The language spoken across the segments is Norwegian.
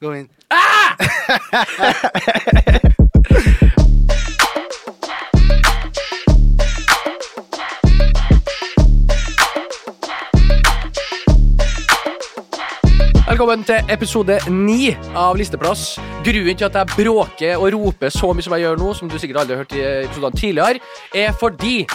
Gå inn. Velkommen til episode ni av Listeplass. Grunnen til at jeg bråker og roper så mye som jeg gjør nå, som du sikkert aldri har hørt i episodene tidligere, er fordi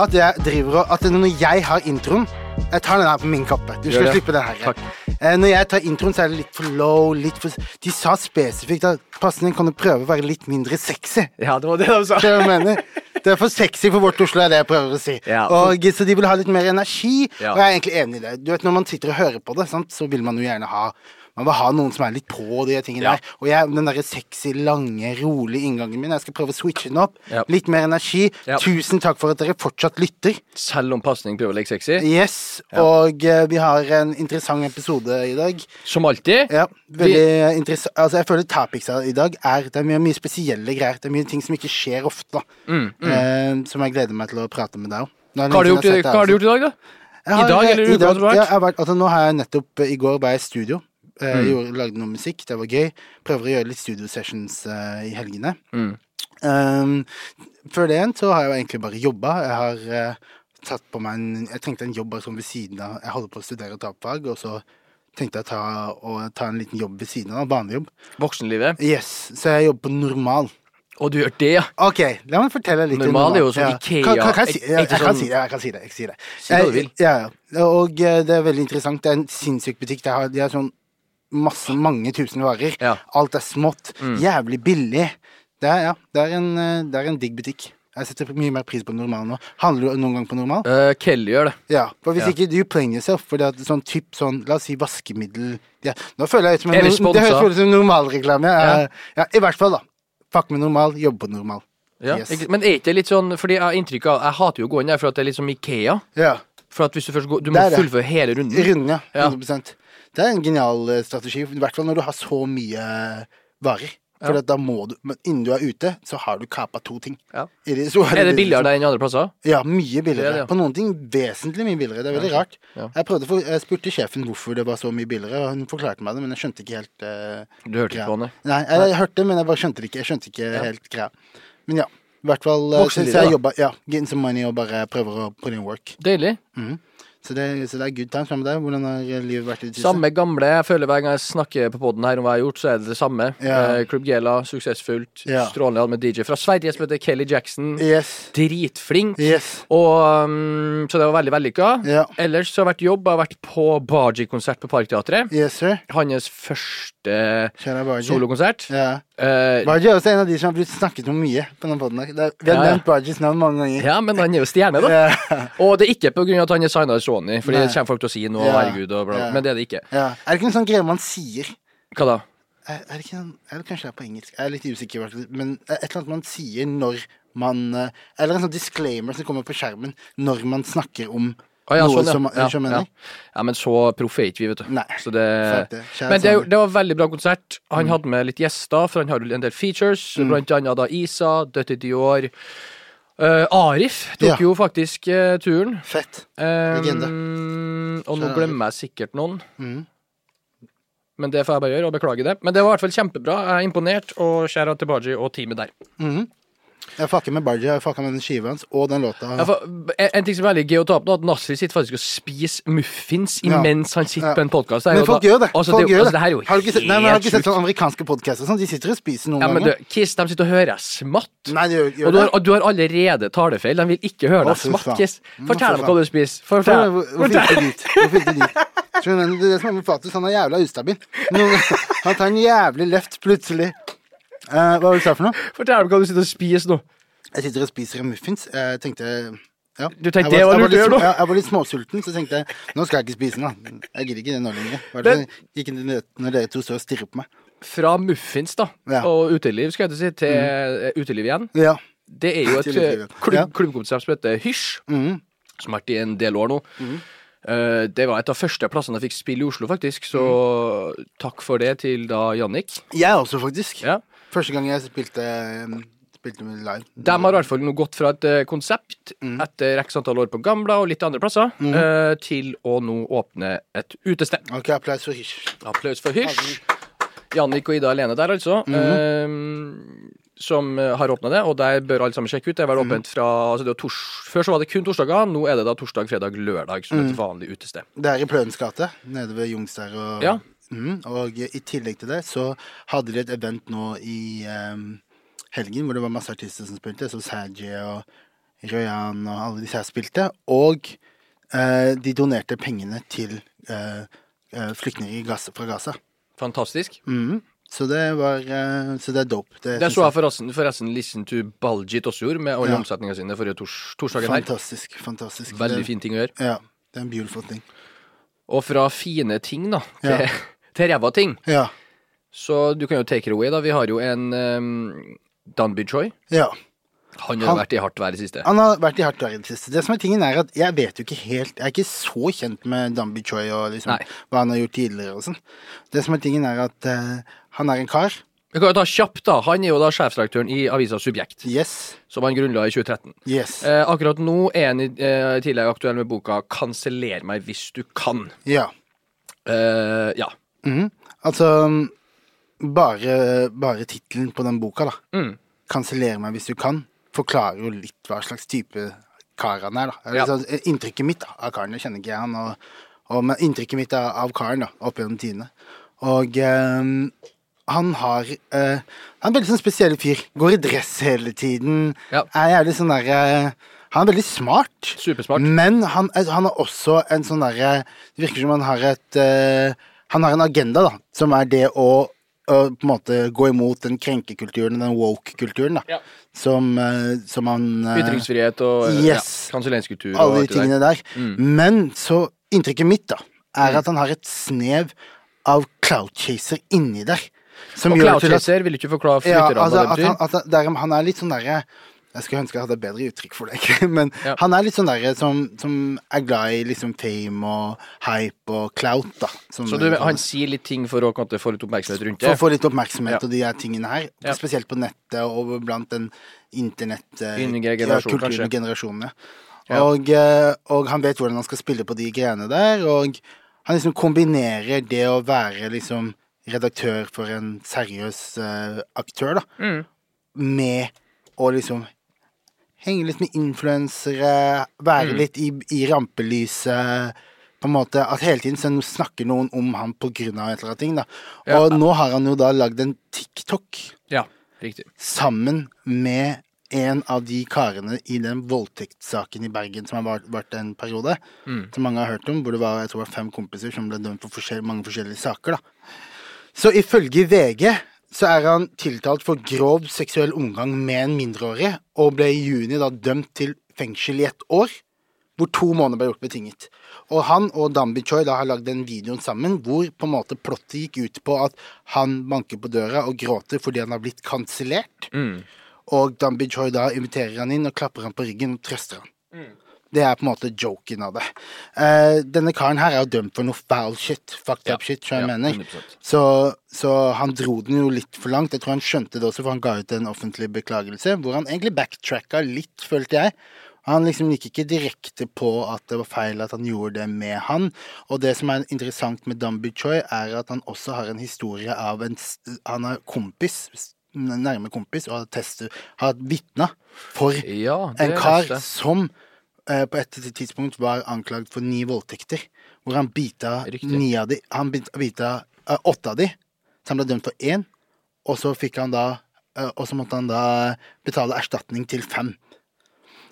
At jeg driver og At når jeg har introen Jeg tar den her på min kappe. Du skal slippe det her. Takk. Eh, Når jeg tar introen, så er det litt for low. Litt for De sa spesifikt at pasningen kan du prøve å være litt mindre sexy. Ja, det var det de sa. Det det jeg mener. Det er for sexy for vårt Oslo, er det jeg prøver å si. Ja. Og, så de vil ha litt mer energi, Ja. og jeg er egentlig enig i det. Du vet, Når man sitter og hører på det, sant, så vil man jo gjerne ha man vil ha noen som er litt på de tingene Ja. der. Og jeg, den derre sexy, lange, rolige inngangen min, jeg skal prøve å switche den opp. Ja. Litt mer energi. Ja. Tusen takk for at dere fortsatt lytter. Selv om pasning prøver å leke sexy. Yes, og uh, vi har en interessant episode i dag. Som alltid. Ja, veldig interessant Altså, jeg føler topicsa i dag er Det er mye, mye spesielle greier. Det er mye ting som ikke skjer ofte, da. Eh, som jeg gleder meg til å prate med deg om. Hva har du gjort, i- dag, da? Har- I dag eller i uka har vært? Ja, jeg har vært altså, nå har jeg nettopp I går var jeg i studio. Eh, Mm. gjorde, lagde noe musikk. Det var gøy. Prøver å gjøre litt studio sessions uh, i helgene. Mm. Um, før det igjen så har jeg jo egentlig bare jobba. Jeg har uh, tatt på meg en Jeg trengte en jobb sånn ved siden av Jeg holder på å studere tapfag, og så tenkte jeg ta, å ta en liten jobb ved siden av. Barnejobb. Voksenlivet. Yes, så jeg jobber på normal. Og du gjør det, ja. Ok, la meg fortelle litt Normal er jo sånn Ikea, Kan, kan, kan jeg, si, jeg, jeg, kan si det, jeg kan si det. Jeg, kan si det. Si hva du vil. Ja, ja. Og det er veldig interessant. Det er en sinnssyk butikk. Det har, de har sånn masse, mange tusen varer. Ja. Alt er smått. Mm. Jævlig billig. Det er, ja, det er en, eh, det er en digg butikk. Jeg setter mye mer pris på normal nå. Handler du noen gang på normal? Uh, Kelly gjør det. Ja, for hvis Ja. ikke you play yourself For det at sånn typ sånn, la oss si vaskemiddel ja. Nå føler jeg ut som en, det høres ut som normalreklame. Ja. Ja. ja, I hvert fall, da. Fuck med normal, jobbe på normal. Ja. Yes. Men er ikke det litt sånn Fordi jeg har inntrykk av Jeg hater jo å gå inn der for at det er litt som Ikea. Ja. For at hvis du først går Du må fullføre hele runden. Runden. Ja. 100 Det er en genial eh, strategi, i hvert fall når du har så mye varer. For Ja. da må du Men innen du er ute, så har du kapa to ting. Ja. Er, det- Er det billigere der enn andre plasser? Ja, mye billigere. Det det, ja. På noen ting vesentlig mye billigere. Det er veldig rart. Jeg, prøvde jeg spurte sjefen hvorfor det var så mye billigere, og hun forklarte meg det, men jeg skjønte ikke helt uh, Du hørte ikke på henne? Nei, jeg, jeg hørte, men jeg bare skjønte det ikke. Jeg skjønte ikke helt greia. Men ja. I hvert fall uh, så jeg jobba Ja, getting some money og bare prøver å put in work. Deilig. Så det, så det er good times. Med deg? Hvordan har livet vært i det siste? Samme gamle. Jeg føler hver gang jeg snakker på poden her om hva jeg har gjort, så er det det samme. Yeah. Club Gela, suksessfullt. yeah. Strålende. Med DJ fra Sverige som heter Kelly Jackson. Yes. Dritflink. Yes. Og, um, så det var veldig vellykka. Yeah. Ellers så har jeg vært jobb. Jeg har vært på Baji-konsert på Parkteatret. Yes, sir. Hans første solokonsert. Yeah. Uh, Baji er også en av de som har blitt snakket om mye på denne. Er- Vi har Ja, nevnt Bajis navn mange ganger. ja, men han er jo stjerne, da. Og det er ikke på grunn av at han er signa i Sony, Fordi Nei. det kommer folk til å si noe, Ja. herregud, og bla, bla. Ja. men det er det ikke. ja. Er det ikke en sånn greie man sier Hva da? er, er det ikke en, Eller kanskje det er på engelsk. Jeg er litt usikker. Men et eller annet man sier når man eh, Eller en sånn disclaimer som kommer på skjermen når man snakker om Ah, ja, sånn, ja. som ja, ja. ja, men så proffe er ikke vi, vet du. Nei. Så det, det. Men det, er det var veldig bra konsert. Han hadde med litt gjester, for han har jo en del features. Mm. Blant annet da Isa, Døtti Dior. Eh, Arif tok Ja. jo faktisk uh, turen. Fett. Um, Legende. og nå glemmer jeg sikkert noen. Mm. Men det får jeg bare gjøre, og beklage det. Men det var i hvert fall kjempebra. Jeg er imponert, og skjæra til Baji og teamet der. Mhm. Jeg fucker med Baji, jeg fucker med den skiva hans og den låta. Ja, for, en, en ting som er veldig gøy å ta opp nå, at Nasser sitter faktisk og spiser muffins imens han sitter på en podkast. Men folk gjør det. Altså, folk det, gjør altså, det er jo Har du ikke sett, nei, men har du ikke sett sånne amerikanske podcaster? Sånn? De sitter og spiser noen Ja, men du. Kiss, de sitter og hører smatt. Nei, de gjør, gjør Og du har, det. og du har allerede talefeil. De vil ikke høre deg smatt. Kiss. Fortell dem hva du spiser. Fortell. Hvorfor gikk du dit? Hvor fikk du dit? Skjønner det er det som er med Fatus, han er jævla ustabil. Han tar en jævlig løft plutselig. Uh, hva var det du sa for noe? Fortell meg hva du sitter og spiser nå. Jeg sitter og spiser en muffins. Jeg tenkte ja. Du tenkte det var lurt å gjøre ja, jeg var litt småsulten, så tenkte jeg nå skal jeg ikke spise den. da. Jeg gidder ikke det nå lenger. Ikke når dere to står og stirrer på meg. Fra muffins da, Ja. og uteliv, skal jeg til si, til mm. uteliv igjen. Ja. Det er jo et eh, klubb, klubbkonsept som heter Hysj, mm. som har vært i en del år nå. Eh, det var et av første plassene jeg fikk spille i Oslo, faktisk, så takk for det til da Jannik. Jeg også, faktisk. Ja. Første gang jeg spilte, um, spilte med live. De har i hvert fall nå gått fra et eh, konsept Mm. etter x antall år på Gamla og litt andre plasser, eh, til å nå åpne et utested. Ok, applaus for Hysj. Applaus for Hysj. Jannik og Ida alene der, altså. eh, som eh, har åpna det, og der bør alle sammen sjekke ut. Det er vel åpent fra altså det var tors, Før så var det kun torsdager, nå er det da torsdag, fredag, lørdag som et vanlig utested. Det er i Pløens gate, nede ved Jungs der. Og, Ja. Mm, og i tillegg til det så hadde de et event nå i ehm, helgen hvor det var masse artister som spilte. Så Saji og Røyan og alle disse her spilte. Og eh, de donerte pengene til eh, eh, flyktninger fra Gaza. Fantastisk. Mhm. Så det var eh, Så det er dope. Det, Det så jeg forresten, forresten Listen to Baljit også gjorde, med alle Ja. omsetningene sine forrige tors, torsdagen her. Fantastisk. fantastisk. Veldig Det- fin ting å gjøre. Ja. Det er en beautiful ting. Og fra fine ting, da, til, Ja. til ræva ting. Ja. Så du kan jo take it away, da. Vi har jo en um, Danby Choi. ja. Han har Han- vært i hardt vær i det siste. Han har vært i hardt vær i det siste. Det som er tingen er at Jeg vet jo ikke helt Jeg er ikke så kjent med Danby Choi og liksom hva han har gjort tidligere og sånn. Det som er tingen er at uh, han er en kar. Vi kan jo ta kjapt, da. Han er jo da sjefsredaktøren i avisa Subjekt, Yes. som han grunnla i 2013. Yes. Eh, akkurat nå er han i eh, tillegg aktuell med boka 'Kanseller meg hvis du kan'. Ja. Eh, ja. Mhm. Altså Bare, bare tittelen på den boka, da. Mm. 'Kanseller meg hvis du kan', forklarer jo litt hva slags type kar han er, da. Ja. sånn, inntrykket mitt da, av karen, det kjenner ikke jeg han, og, og, men inntrykket mitt av, av karen da, opp gjennom tidene. Og ehm, han har eh, Han er en veldig sånn spesiell fyr. Går i dress hele tiden. Ja. Er jævlig sånn derre Han er veldig smart. Supersmart. Men han, han er også en sånn derre Det virker som han har et eh, Han har en agenda, da, som er det å, å på en måte gå imot den krenkekulturen, den woke-kulturen, da. Ja. Som, eh, som han eh, Ytringsfrihet og eh, Yes. ja, kanselleringskultur Alle de tingene der. der. Mm. Men så Inntrykket mitt, da, er at han har et snev av cloud chaser inni der. Som Og Cloud Chaser, vil du ikke forklare ja, lytterne altså, at han, at han, der, han er litt sånn derre Jeg skulle ønske jeg hadde bedre uttrykk for det, men Ja. han er litt sånn derre som, som er glad i liksom fame og hype og clout, da. som Så du, han sier litt ting for å få litt oppmerksomhet rundt det? For å få litt oppmerksomhet Ja. og de her tingene her. Ja. Spesielt på nettet og blant den internett-kulturgenerasjonen. Ja, ja. Ja. Og, eh, og han vet hvordan han skal spille på de greiene der, og han liksom kombinerer det å være liksom redaktør for en seriøs uh, aktør, da, Mm. med å liksom henge litt med influensere, være Mm. litt i, i rampelyset. På en måte At hele tiden så snakker noen om han av et eller annet ting. da Ja. Og nå har han jo da lagd en TikTok Ja, riktig. sammen med en av de karene i den voldtektssaken i Bergen som har vært en periode. Mm. Som mange har hørt om, hvor det var jeg tror fem kompiser som ble dømt for forskjell, mange forskjellige saker. da Så ifølge VG så er han tiltalt for grov seksuell omgang med en mindreårig, og ble i juni da dømt til fengsel i ett år, hvor to måneder ble gjort betinget. Og han og Dambi Choi da har lagd den videoen sammen, hvor på en måte plottet gikk ut på at han banker på døra og gråter fordi han har blitt kansellert. Mm. Og Dambi Choi da inviterer han inn og klapper han på ryggen og trøster han. Det er på en måte joken av det. Eh, denne karen her er jo dømt for noe foul shit. Fucked Ja. up shit, som jeg Ja, mener. Så, så han dro den jo litt for langt. Jeg tror han skjønte det også, for han ga ut en offentlig beklagelse, hvor han egentlig backtracka litt, følte jeg. Han liksom gikk ikke direkte på at det var feil at han gjorde det med han. Og det som er interessant med Dambi Choi, er at han også har en historie av en Han er kompis, nærme kompis, og har, testet, har vitna for Ja, en kar som på et tidspunkt var anklagd for ni voldtekter. Hvor han bita ni av de Han bita eh, åtte av de. Så han ble dømt for én. Og så fikk han da eh, Og så måtte han da betale erstatning til fem.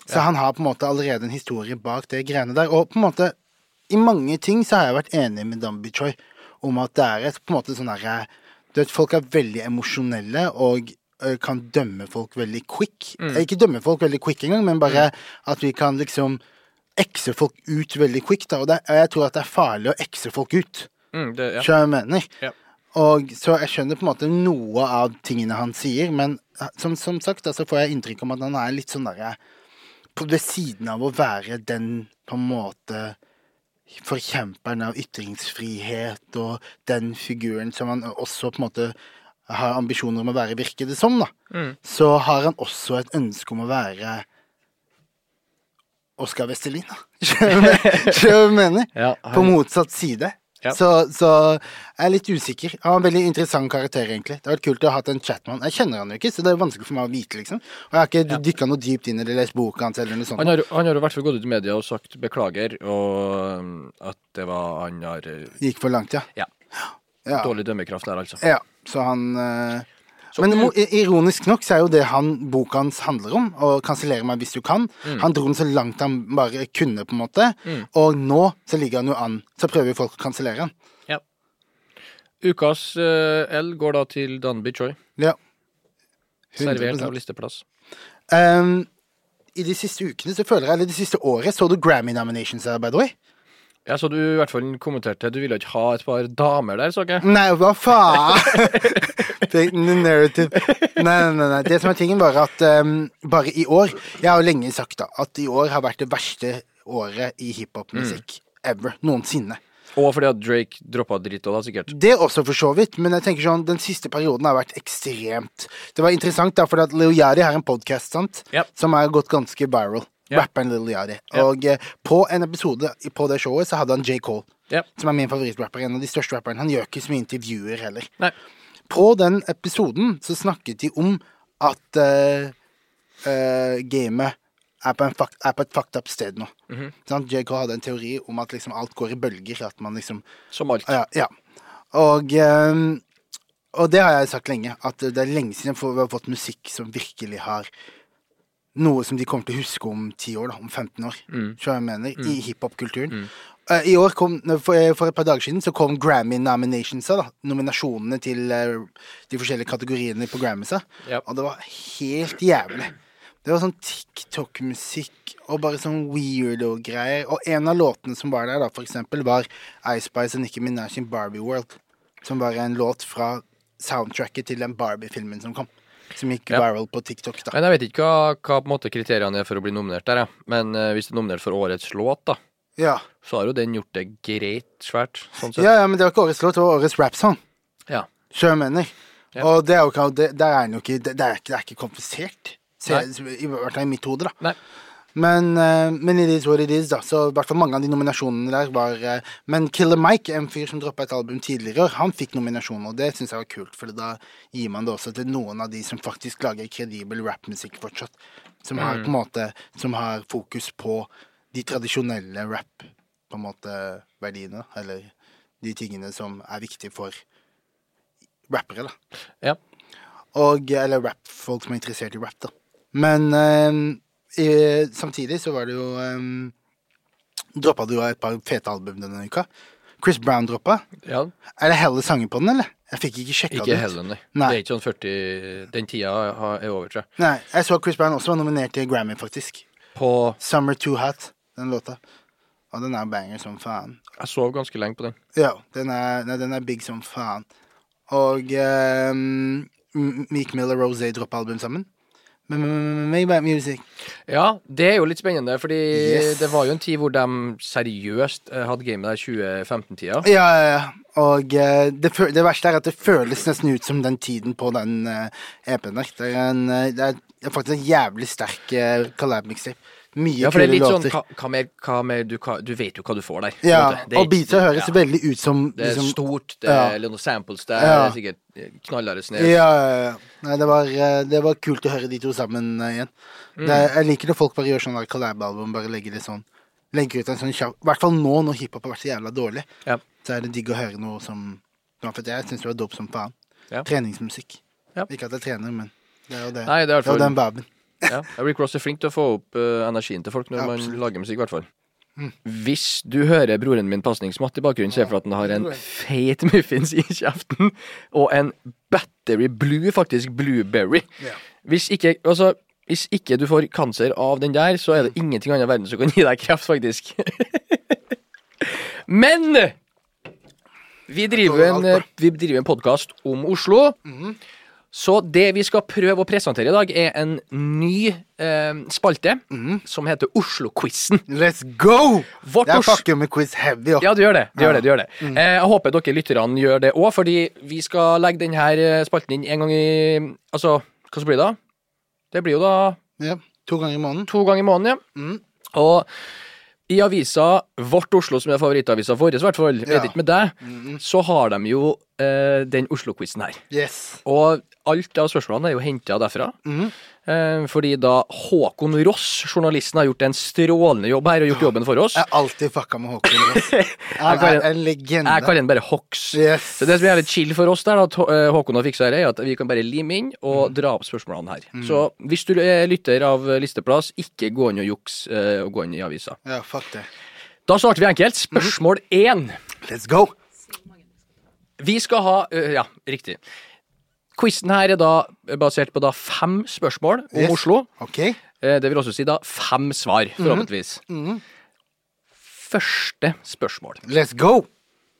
Så han har på en måte allerede en historie bak det greiene der. Og på en måte I mange ting så har jeg vært enig med Dambi Choi om at det er et på en måte sånn derre Du vet, folk er veldig emosjonelle og kan dømme folk veldig quick. Mm. Ikke dømme folk veldig quick engang, men bare at vi kan liksom ekse folk ut veldig quick. Da. Og det, og jeg tror at det er farlig å ekse folk ut. Mm, det, ja. Jeg mener? Ja. Og Så jeg skjønner på en måte noe av tingene han sier, men eh, som, som sagt da, så får jeg inntrykk om at han er litt sånn derre på Ved siden av å være den på en måte forkjemperen av ytringsfrihet og den figuren som han også på en måte har ambisjoner om å være, virker det som, da. Mm. Så har han også et ønske om å være Oskar Vestelin, da. Skjønner du mener? Ja, På motsatt side. Ja. Så, så jeg er litt usikker. Han var en veldig interessant karakter, egentlig. Det hadde vært kult å ha hatt en chatman. Jeg kjenner han jo ikke, så det er vanskelig for meg å vite, liksom. Og jeg har ikke Ja. dykka noe dypt inn eller lest boka hans eller noe sånt. Han har, han har i hvert fall gått ut i media og sagt beklager, og um, at det var Han har uh, Gikk for langt, ja. Ja. Ja. dårlig dømmekraft der, altså. ja. Så han eh, Så Men du- ironisk nok så er jo det han, boka hans handler om, å kansellere meg hvis du kan. Mm. Han dro den så langt han bare kunne, på en måte. Og nå så ligger han jo an. Så prøver folk å kansellere han. Ja. Ukas uh, L går da til Danby Choi. Ja. Servert 100%. av listeplass. Um, I de siste ukene så føler jeg, eller de siste året, så du Grammy nominations her, by the way? Ja, så du i hvert fall kommenterte Du ville ikke ha et par damer der, så ikke? Nei, hva faen? Narrative. Nei, nei, nei, nei. Det som er tingen, var at um, bare i år Jeg har jo lenge sagt da at i år har vært det verste året i hiphopmusikk mm. ever. Noensinne. Og fordi at Drake droppa dritt òg, da, sikkert. Det også, for så vidt, men jeg tenker sånn, den siste perioden har vært ekstremt Det var interessant, da, for at Leo Yadi har en podkast, sant, Ja. som har gått ganske viral. Ja. Rapperen Little Yari. Og eh, på en episode i- på det showet så hadde han J. Cole, Ja. som er min favorittrapper. En av de største rapperne. Han gjør ikke så mye intervjuer heller. Nei. På den episoden så snakket de om at eh, eh, gamet er på, en fuck, er på et fucked up sted nå. Mhm. Sant? J. Cole hadde en teori om at liksom alt går i bølger. At man liksom Som alt. ja, ja. Og, ehm, og det har jeg sagt lenge, at det er lenge siden vi har fått musikk som virkelig har noe som de kommer til å huske om 10 år, da, om 15 år. Mm. Jeg mener, I hiphop-kulturen. Eh, I år kom, for, for et par dager siden så kom Grammy nominationsa, da. Nominasjonene til uh, de forskjellige kategoriene på Grammysa. yep. Og det var helt jævlig. Det var sånn TikTok-musikk og bare sånn weirdo-greier. Og en av låtene som var der, da, for eksempel, var Ice Spice og Nicki Minaj sin Barbie World. Som var en låt fra soundtracket til den Barbie-filmen som kom. Som gikk Ja. viral på TikTok, da. Men jeg vet ikke hva, hva på en måte kriteriene er for å bli nominert der, jeg. Men uh, hvis du er nominert for årets låt, da, Ja. så har jo den gjort det greit svært, sånn sett. ja, ja, men det var ikke årets låt, det var årets rap-song. Ja. Så jeg mener. Ja. Og det er jo ikke, det, det er ikke det, det, er ikke det er ikke komplisert. Se, I hvert fall i mitt hode, da. Nei. Men, eh, men is what it is, da. Så i hvert fall mange av de nominasjonene der var eh, Men Killer Mike, en fyr som droppa et album tidligere i år, han fikk nominasjon, og det syns jeg var kult, for da gir man det også til noen av de som faktisk lager kredibel rappmusikk fortsatt. Som har Mm. på en måte Som har fokus på de tradisjonelle rap, på en måte, verdiene, eller de tingene som er viktige for rappere, da. Ja. Og, eller rap-folk som er interessert i rap, da. Men eh, samtidig så var det jo um, Droppa du jo et par fete album denne uka. Chris Brown droppa. ja. Er det hele sanger på den, eller? Jeg fikk ikke sjekka det. Ikke heller, nei. Nei. Det er ikke sånn 40 Den tida er over, tror jeg. Nei, jeg så Chris Brown også var nominert til Grammy, faktisk. På Summer Too Hot, den låta. Og den er banger som faen. Jeg sov ganske lenge på den. Ja, den er, nei, den er big som faen. Og um, Meek Mill og Rosé droppa album sammen. Maybach Music. Ja, det er jo litt spennende, fordi Yes. det var jo en tid hvor de seriøst eh, hadde gamet der 2015-tida. Ja, ja, ja. Og eh, det, det verste er at det føles nesten ut som den tiden på den uh, EP-en der. Det er, en, eh, det er faktisk en jævlig sterk uh, collab-mixtape. Mye Ja, for det er litt sånn låter. hva, hva mer, hva mer du, du vet jo hva du får der. ja. Det er og beatsa høres ja, veldig ut som Det er liksom, stort, det Ja. er noen samples der, Ja. det er sikkert eh, knallharde Ja, snev. ja, ja. Nei, det var, eh, det var kult å høre de to sammen eh, igjen. Mm. Det, jeg liker når folk bare gjør sånn collab-album, bare legger det sånn Legger ut en sånn kjapp I hvert fall nå når hiphop har vært så jævla dårlig, Ja. så er det digg å høre noe som For jeg syns det var dope som faen. Ja. Treningsmusikk. Ja. Ikke at jeg trener, men det er jo det. Nei, det er det er jo den baben. Ja. Rick Ross er flink til å få opp uh, energien til folk når Ja, man lager musikk, i hvert fall. Hvis du hører broren min pasningsmatt i bakgrunnen, se for at han har en feit muffins i kjeften, og en battery blue, faktisk blueberry. Ja. Hvis ikke, altså, hvis ikke du får kanser av den der, så er det ingenting annet i verden som kan gi deg kreft, faktisk. Men vi driver en, vi driver en podkast om Oslo. Så det vi skal prøve å presentere i dag, er en ny eh, spalte som heter Oslo-quizen. Let's go! Vårt Jeg fucker med quiz heavy. Ja. Ja, du gjør det. Du Ja. gjør det, du gjør det. Eh, jeg håper dere lytterne gjør det òg, fordi vi skal legge denne spalten inn en gang i Altså, hva så blir det da? Det blir jo da Ja, To ganger i måneden. to ganger i måneden, ja. Mm. Og I avisa Vårt Oslo, som er favorittavisa vår, i hvert fall, vet Ja. ikke med deg, så har de jo eh, den Oslo-quizen her. Yes. Og alt av spørsmålene er jo henta derfra. Mhm. Eh, fordi da Håkon Ross, journalisten, har gjort en strålende jobb her og gjort jobben for oss. Jeg har alltid fucka med Håkon. Ross. Han er en legende. Jeg kaller den bare Hox. Yes. Så det som er litt chill for oss der, at eh, Håkon har fiksa her, er at vi kan bare lime inn og dra opp spørsmålene her. Så hvis du er lytter av listeplass, ikke gå inn og juks eh, og gå inn i avisa. Ja, fuck det. Da starter vi enkelt. Spørsmål én. Let's go. Vi skal ha Ja, riktig. Quizen her er da basert på da fem spørsmål om Yes. Oslo. OK. Eh, Det vil også si da fem svar, forhåpentligvis. Første spørsmål. Let's go.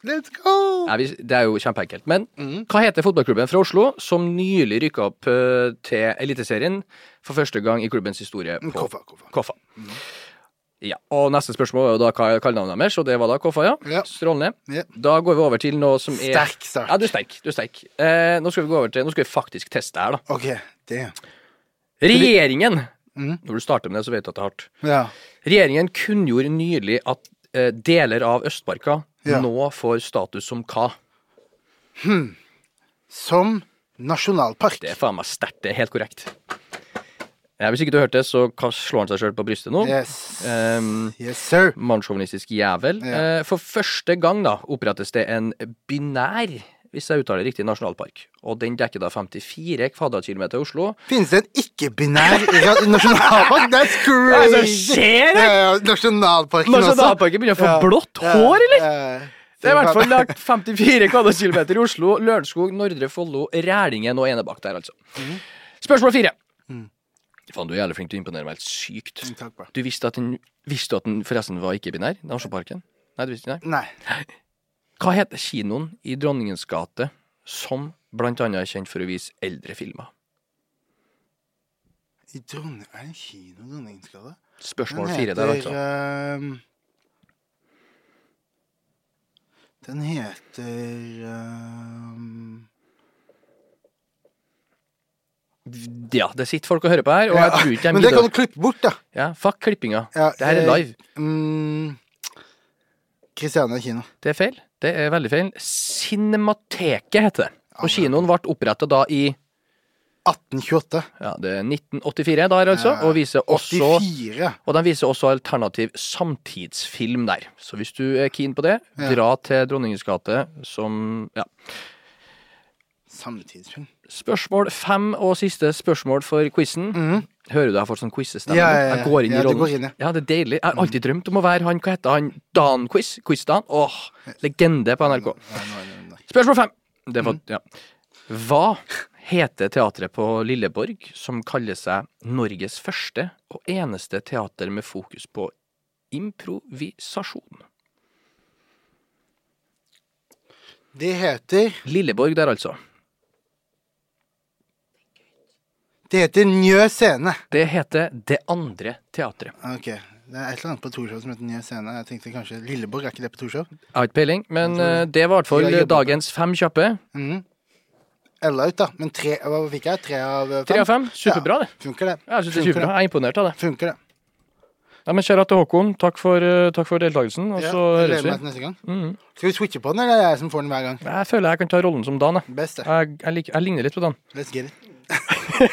Let's go. Nei, vi- det er jo kjempeenkelt. Men hva heter fotballklubben fra Oslo som nylig rykka opp ø, til Eliteserien for første gang i klubbens historie på Koffa, koffa. Koffa? Ja, og Neste spørsmål var jo da hva er kallenavnet deres, og det var da Koffa, ja. Ja. Strålende. Ja. Da går vi over til noe som er Sterk start. Ja, du er sterk. Du er sterk. Eh, nå skal vi gå over til Nå skal vi faktisk teste her, da. OK. Det. Regjeringen mm. Når du starter med det, så vet du at det er hardt. Ja. Regjeringen kunngjorde nylig at eh, deler av Østmarka Ja. nå får status som hva? Som nasjonalpark. Det er faen meg sterkt. Det er helt korrekt. Ja, hvis ikke du hørte det, så slår han seg sjøl på brystet nå. Yes. Um, yes, sir. Mannssjåvinistisk jævel. Ja. Eh, for første gang da opprettes det en binær, hvis jeg uttaler riktig, nasjonalpark. Og den dekker da 54 kvadratkilometer i Oslo. Finnes det en ikke-binær nasjonalpark? That's crazy! Hva skjer? Ja, ja, nasjonalparken. Nasjonalparken begynner å få Ja. blått hår, eller? Det er i hvert fall lagt 54 kvadratkilometer i Oslo, Lørenskog, Nordre Follo, Rælingen og Enebakk der, altså. Spørsmål fire. Faen, du er jævlig flink til å imponere meg helt sykt. Takk, bra. Du visste at den, visste at den forresten var ikke-binær? Nasjonalparken? Nei, du visste ikke? Nei. Nei. Hva heter kinoen i Dronningens gate som blant annet er kjent for å vise eldre filmer? I Dronning... Er det en kino i Dronningens gate? Spørsmål fire der, altså. Um, den heter ehm, Ja, det sitter folk og hører på her, og jeg tror ikke de Men det kan du klippe bort, da. Ja, fuck klippinga. Ja, Det her er live. live. Mm, Christiania kino. Det er feil. Det er veldig feil. Cinemateket heter det. Og kinoen ble oppretta da i 1828. ja, det er 1984 der, altså, og viser også 84. og de viser også alternativ samtidsfilm der. Så hvis du er keen på det, dra til Dronningens gate som Ja. Samtidsfilm. Spørsmål fem og siste spørsmål for quizen. Hører du jeg har fått sånn quizestemme? Ja, ja, ja. Jeg går inn i rollen. inn, ja. det er deilig. Jeg har alltid drømt om å være han, hva heter han, Dan-quiz? Quiz-Dan? Åh, legende på NRK. Spørsmål fem. Det var, ja. Hva heter teatret på Lilleborg som kaller seg Norges første og eneste teater med fokus på improvisasjon? Det heter Lilleborg der, altså. Det heter Njø scene. Det heter Det andre teatret. Ok. Det er et eller annet på Torshov som heter Njø scene. Jeg tenkte kanskje Lilleborg, er ikke det på Torshov? Jeg har ikke peiling, men eh, det var i hvert fall dagens fem kjappe. Mm. Ella ut, da. Men tre, hva fikk jeg? Tre av fem? Tre av fem. Superbra, det. Funker det. Ja, Jeg synes det er superbra. Jeg er imponert av det. Funker det. Ja, men Kjære til Håkon, takk for, eh, takk for deltakelsen. Og Ja, så høres vi. neste gang. Mhm. Skal vi switche på den, eller er det jeg som får den hver gang? Jeg føler jeg kan ta rollen som Dan. jeg. Best. Jeg, jeg, jeg ligner litt på Dan. Let's get it.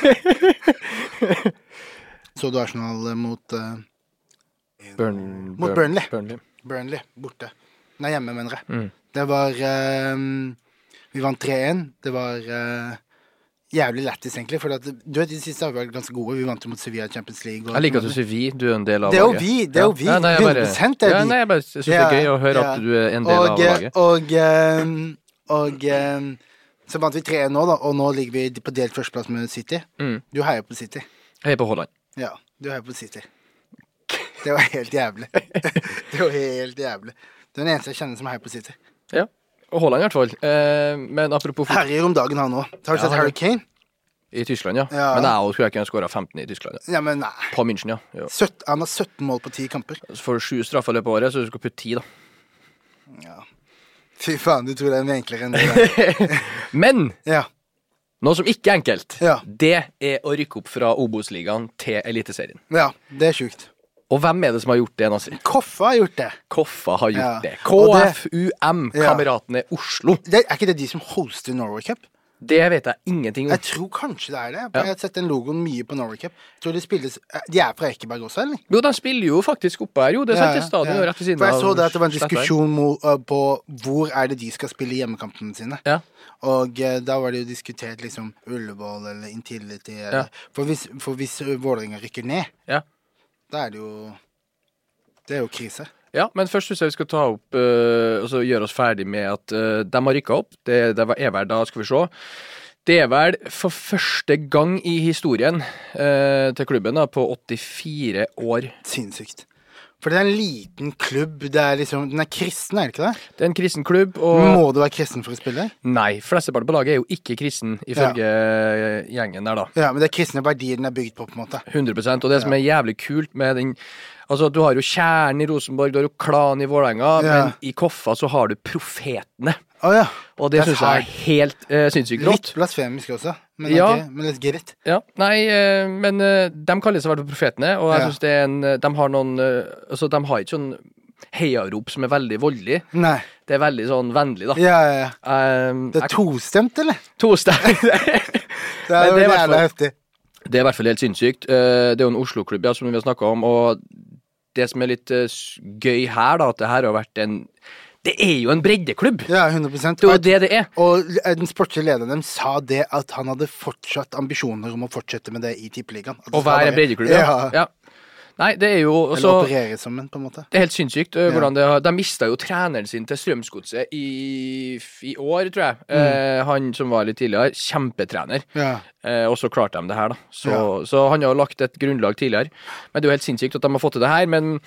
Så du Arsenal mot uh, Burn, Mot Burn- Burnley. Burnley. Burnley? Borte. Nei, hjemme, mener jeg. Mm. Det var uh, Vi vant 3-1. Det var uh, jævlig lættis, egentlig. For at, du vet, de siste har vært ganske gode. Vi vant jo mot Sevilla Champions League. og- Jeg liker at du sier vi. Du er en del av Det er jo vi, det er jo vi. Ja, nei, jeg bare, 100% er ja, vi. nei, jeg bare synes det er gøy å høre ja. at du er en del og, av laget. Og, og, og så vant vi 3-1 nå, da, og nå ligger vi på delt førsteplass med City. Mm. Du heier på City. Jeg er på Haaland. Ja, du heier på City. Det var helt jævlig. Det var helt jævlig. Du er den eneste jeg kjenner som heier på City. Ja. Og Haaland i hvert fall. Eh, men apropos Herjer om dagen, han òg. Har du sett Harry Kane? i Tyskland, ja. Ja. Men jeg skulle ikke skåra 15 i Tyskland. Ja. Ja, men nei. På München, ja. ja. 17, han har 17 mål på 10 kamper. Så får du sju straffer i løpet av året, så du skal putte 10, da. Ja. Fy faen, du tror det er mye enklere enn det. Men Ja. noe som ikke er enkelt, Ja. det er å rykke opp fra Obos-ligaen til Eliteserien. ja, det er sjukt. Og hvem er det som har gjort det, Nasir? Koffa har gjort det. Koffa har gjort Ja. det. KFUM. Kameratene Oslo. det. Er ikke det de som hoster Norway Cup? Det vet jeg ingenting om. Jeg tror kanskje det er det. Ja. Jeg har sett den logoen mye på Norway Cup. Tror De spilles De er fra Ekeberg også, eller? Jo, de spiller jo faktisk oppe her, jo. Det er sant, er stadion ja. rett ved siden For jeg så det at det var en diskusjon uh, på hvor er det de skal spille hjemmekampene sine. Ja. Og eh, da var det jo diskutert liksom Ullevål eller Intility. Eller, Ja. For hvis, for hvis Vålerenga rykker ned, Ja. da er det jo Det er jo krise. Ja, men først syns jeg vi skal ta opp uh, og så gjøre oss ferdig med at uh, de har rykka opp. Det, det var- er vel da, skal vi se Det er vel for første gang i historien uh, til klubben da, på 84 år. Sinnssykt. For det er en liten klubb. Det er liksom, den er kristen, er det ikke det? Det er en kristen klubb, og Må du være kristen for å spille? Nei, flesteparten på laget er jo ikke kristen, ifølge gjengen der, da. Ja, men det er kristne verdier den er bygd på, på en måte. 100% Og det som er jævlig kult med den Altså, du har jo kjernen i Rosenborg, du har jo klanen i Vålerenga, Ja. men i Koffa så har du profetene. Oh, ja. Og det syns jeg er helt uh, sinnssykt rått. Litt blasfemisk også, men, Ja. ok, men litt greit. Ja, nei, uh, men uh, de kaller seg i hvert fall profetene, og jeg synes det er en eh, De har noen uh, Altså, de har ikke sånn heiarop som er veldig voldelig. Nei. Det er veldig sånn vennlig, da. Ja, ja, ja. Um, Det er tostemt, eller? tostemt. Det er jo jævla heftig. Det er i hvert fall helt sinnssykt. Eh, Det er jo en Oslo-klubb, ja, som vi har snakka om. Og det som er litt eh, gøy her, da, at det her har vært en Det er jo en breddeklubb! Ja, 100%. Det er jo det det er. Og den sportslige lederen dem sa det at han hadde fortsatt ambisjoner om å fortsette med det i Tippeligaen. Å være en breddeklubb, ja. Ja. Nei, det er jo Eller også operere som sammen, på en måte. Det er helt sinnssykt. uh, hvordan det De mista jo treneren sin til Strømsgodset i, i år, tror jeg. Mm. Eh, han som var litt tidligere. Kjempetrener. Ja. Eh, og så klarte de det her, da. Så, Ja. så han har jo lagt et grunnlag tidligere. Men det er jo helt sinnssykt at de har fått til det her. Men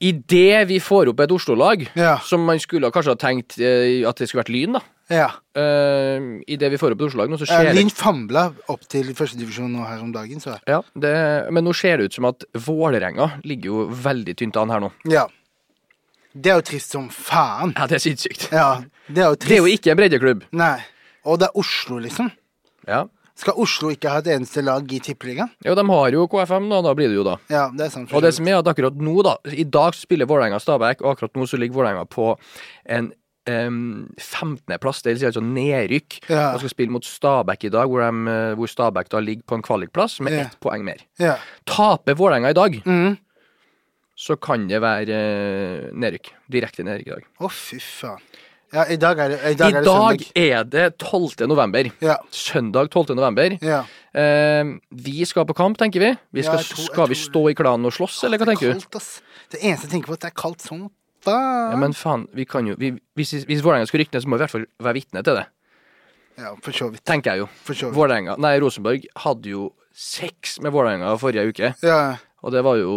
idet vi får opp et Oslo-lag, Ja. som man skulle kanskje ha tenkt at det skulle vært Lyn, da. Ja. Uh, Idet vi får opp Oslo-lag nå, så Eh, skjer det Lyn famla opp til førstedivisjon nå her om dagen, så ja, det, Men nå ser det ut som at Vålerenga ligger jo veldig tynt an her nå. Ja. Det er jo trist som faen. Ja, det er sinnssykt. Ja, det er jo trist. Det er jo ikke en breddeklubb. Nei. Og det er Oslo, liksom. Ja. Skal Oslo ikke ha et eneste lag i Tippeligaen? Jo, de har jo KFM, da. Da blir det jo da. Ja, det er sant. Og det som er at akkurat nå, da I dag spiller Vålerenga Stabæk, og akkurat nå så ligger Vålerenga på en em, 15.-plass, det vil si altså nedrykk. Ja. Og skal spille mot Stabæk i dag, hvor, de, eh, hvor Stabæk da ligger på en kvalikplass med Ja. ett poeng mer. Ja. Taper Vålerenga i dag, mm. så kan det være eh, nedrykk. Direkte nedrykk i dag. Å, fy faen. Ja, i dag er det, i I dag er det søndag. er det 12. november. Ja. Søndag 12. november. ja. Eh, vi skal på kamp, tenker vi. vi skal, tror- skal vi stå i klanen og slåss, eller hva er tenker du? Det eneste jeg tenker på, er at det er kaldt som faen. Ja, men faen, vi kan jo vi, Hvis, hvis Vålerenga skulle rykke ned, så må vi i hvert fall være vitne til det. Ja, for så vidt. Tenker jeg jo. For så vidt. Vålerenga Nei, Rosenborg hadde jo sex med Vålerenga forrige uke, Ja, og det var jo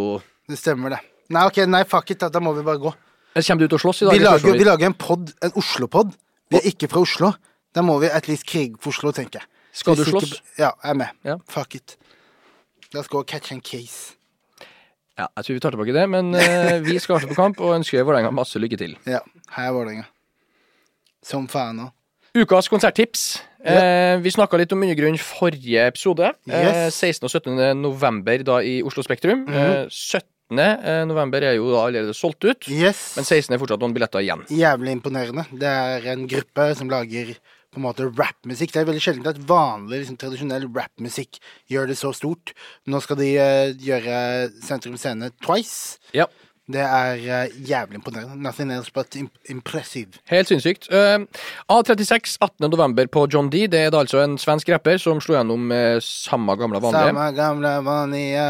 det stemmer, det. Nei, ok, nei, fuck it, da, da må vi bare gå. Kommer du ut og slåss i dag? Vi lager, vi lager en pod, en Oslo-pod. Vi er ikke fra Oslo. Da må vi at least krige for Oslo, tenker jeg. Skal du slåss? ikke- Ja, jeg er med. Ja. Fuck it. La oss gå og catch en case. Ja, jeg tror vi tar tilbake det, men eh, vi skal på kamp og ønsker Vålerenga masse lykke til. Ja, Heia er Vålerenga. Som faen òg. Ukas konserttips. Eh, vi snakka litt om Undergrunn forrige episode. Eh, Yes. 16. og 17. november da i Oslo Spektrum. eh, 17. eh, november er jo da allerede solgt ut, Yes. men 16. er fortsatt noen billetter igjen. Jævlig imponerende. Det er en gruppe som lager på en måte rappmusikk. Det er veldig sjelden at vanlig, liksom, tradisjonell rappmusikk gjør det så stort. Nå skal de uh, gjøre Sentrum Scene twice. Ja. Det er uh, jævlig imponerende. Nothing else but imp impressive. Helt sinnssykt. Uh, A36 18. november på John D. Det er da altså en svensk rapper som slo gjennom med samme gamle vanlige. Samme gamle, vanlige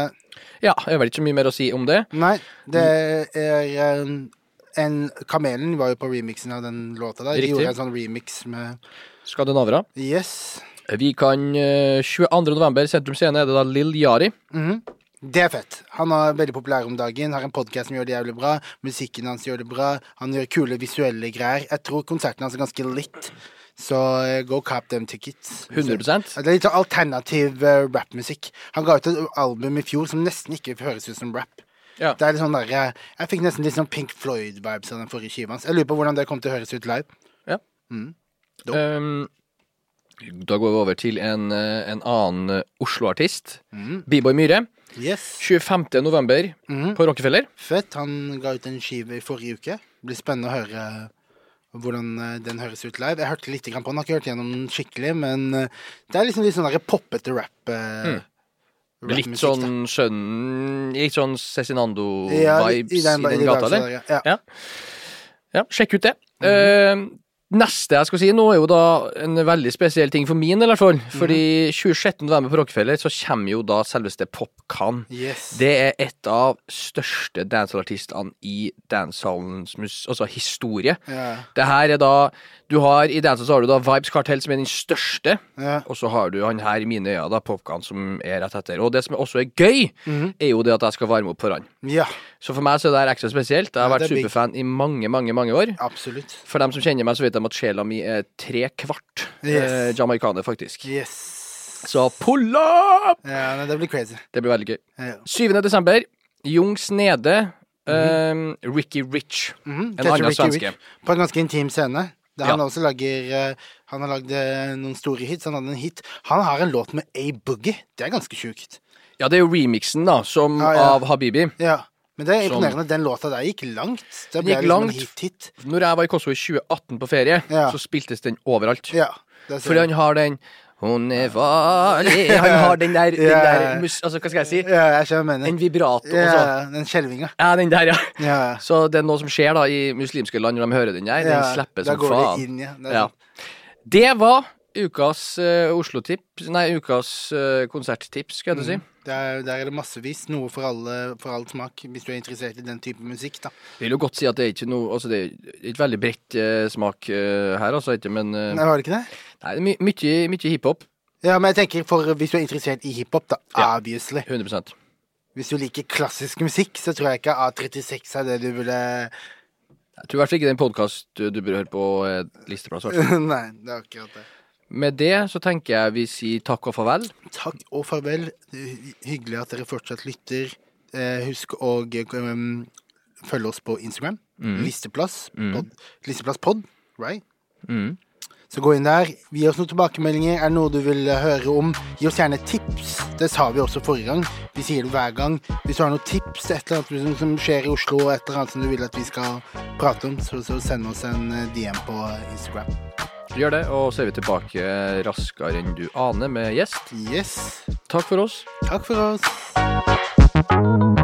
Ja, det vet ikke så mye mer å si om det. Nei, det er en, en Kamelen var jo på remixen av den låta der. De Riktig. gjorde en sånn remix med Skandinavere. Yes. Vi kan eh, 22. november, Sentrum Scene, er det da Lill Jari. -hmm. Det er fett. Han er veldig populær om dagen. Har en podkast som gjør det jævlig bra. Musikken hans gjør det bra. Han gjør kule visuelle greier. Jeg tror konserten hans er ganske litt. Så eh, go cap them tickets. 100% Det er litt sånn alternativ uh, rappmusikk. Han ga ut et album i fjor som nesten ikke høres ut som rap. Ja. Det er litt sånn der, jeg, jeg fikk nesten litt sånn Pink Floyd-vibes av den forrige skiva hans. Jeg lurer på hvordan det kom til å høres ut live. Ja. Mm. Um, Da går vi over til en, eh, en annen eh, Oslo-artist. Mm. B-boy Myhre. Yes. 25. november mm. på Rockefeller. Fett. Han ga ut en skive i forrige uke. Det blir spennende å høre hvordan eh, den høres ut live. Jeg hørte litt på den, har ikke hørt gjennom den skikkelig, men det er liksom litt sånn der poppete rap. eh, Litt sånn skjønn Litt sånn. Cezinando-vibes i, den, i gata, gata eller? Ja. Ja. Ja, sjekk ut det. Mhm. Eh, neste jeg skal si nå, er jo da en veldig spesiell ting for min, i hvert fall. Mhm. Fordi 26. november på Rockefeller så kommer jo da selveste Popkan. Yes. Det er et av største dancehall-artistene i dancehallens mus altså historie. Ja. Det her er da Du har I dancehall så har du da Vibes Cartel, som er den største. Ja. Og så har du han her i mine øyne, da, Popkan, som er rett etter. Og det som også er gøy, Mhm. er jo det at jeg skal varme opp for han. ja, Så for meg så er det her ekstra spesielt. Jeg har vært er superfan i mange, mange mange år. absolutt. For dem som kjenner meg, så vet de at sjela mi er tre kvart Yes. eh, jamaicaner, faktisk. Yes. Så pull up! Ja, nei, det blir crazy. Det blir veldig gøy. Ja. 7. desember, Jungs Nede, eh, Ricky Rich. Mhm. En annen svenske. På en ganske intim scene. Der han Ja. også lager eh, Han har lagd eh, noen store hits. Han hadde en hit. Han har en låt med A-Boogie. Det er ganske sjukt. Ja, det er jo remixen, da, som ah, ja. av Habibi. Ja. Men det er imponerende. Den låta der gikk langt. Det ble gikk liksom en langt. hit-hit. Når jeg var i Kosovo i 2018 på ferie, Ja. så spiltes den overalt. Ja. Fordi han har den Hun er farlig Han har den der, den der mus, Altså, hva skal jeg si? Ja, jeg skjønner En vibrato. Ja, den skjelvinga. Ja, den der, ja. Ja. Så det er noe som skjer da i muslimske land når de hører den der. Den ja. slipper som faen. det inn, ja. Det Ja. Det var ukas uh, Oslo-tips Nei, ukas uh, konserttips, skal jeg mm. si. Der, der er det massevis. Noe for, alle, for all smak, hvis du er interessert i den type musikk, da. Jeg vil jo godt si at det er ikke noe Altså, det er ikke veldig bredt uh, smak uh, her, altså, ikke, men Nei, var det ikke det? Nei, det er my mye, mye hiphop. Ja, men jeg tenker for hvis du er interessert i hiphop, da. Ja. Obviously. 100% Hvis du liker klassisk musikk, så tror jeg ikke A36 er det du burde Jeg tror i hvert fall ikke det er en podkast du, du bør høre på listeplass. Nei, det er akkurat det. Med det så tenker jeg vi sier takk og farvel. Takk og farvel. Hyggelig at dere fortsatt lytter. Eh, husk å um, følge oss på Instagram. Listeplass. Pod, listeplass pod, right? Mm. Så gå inn der. Gi oss noen tilbakemeldinger. Er det noe du vil høre om? Gi oss gjerne tips. Det sa vi også forrige gang. Vi sier det hver gang. Hvis du har noen tips, et eller annet som, som skjer i Oslo, et eller annet som du vil at vi skal prate om, så, så send oss en eh, DM på Instagram. Gjør det, og så er vi tilbake raskere enn du aner med gjest. Yes. Takk for oss. Takk for oss.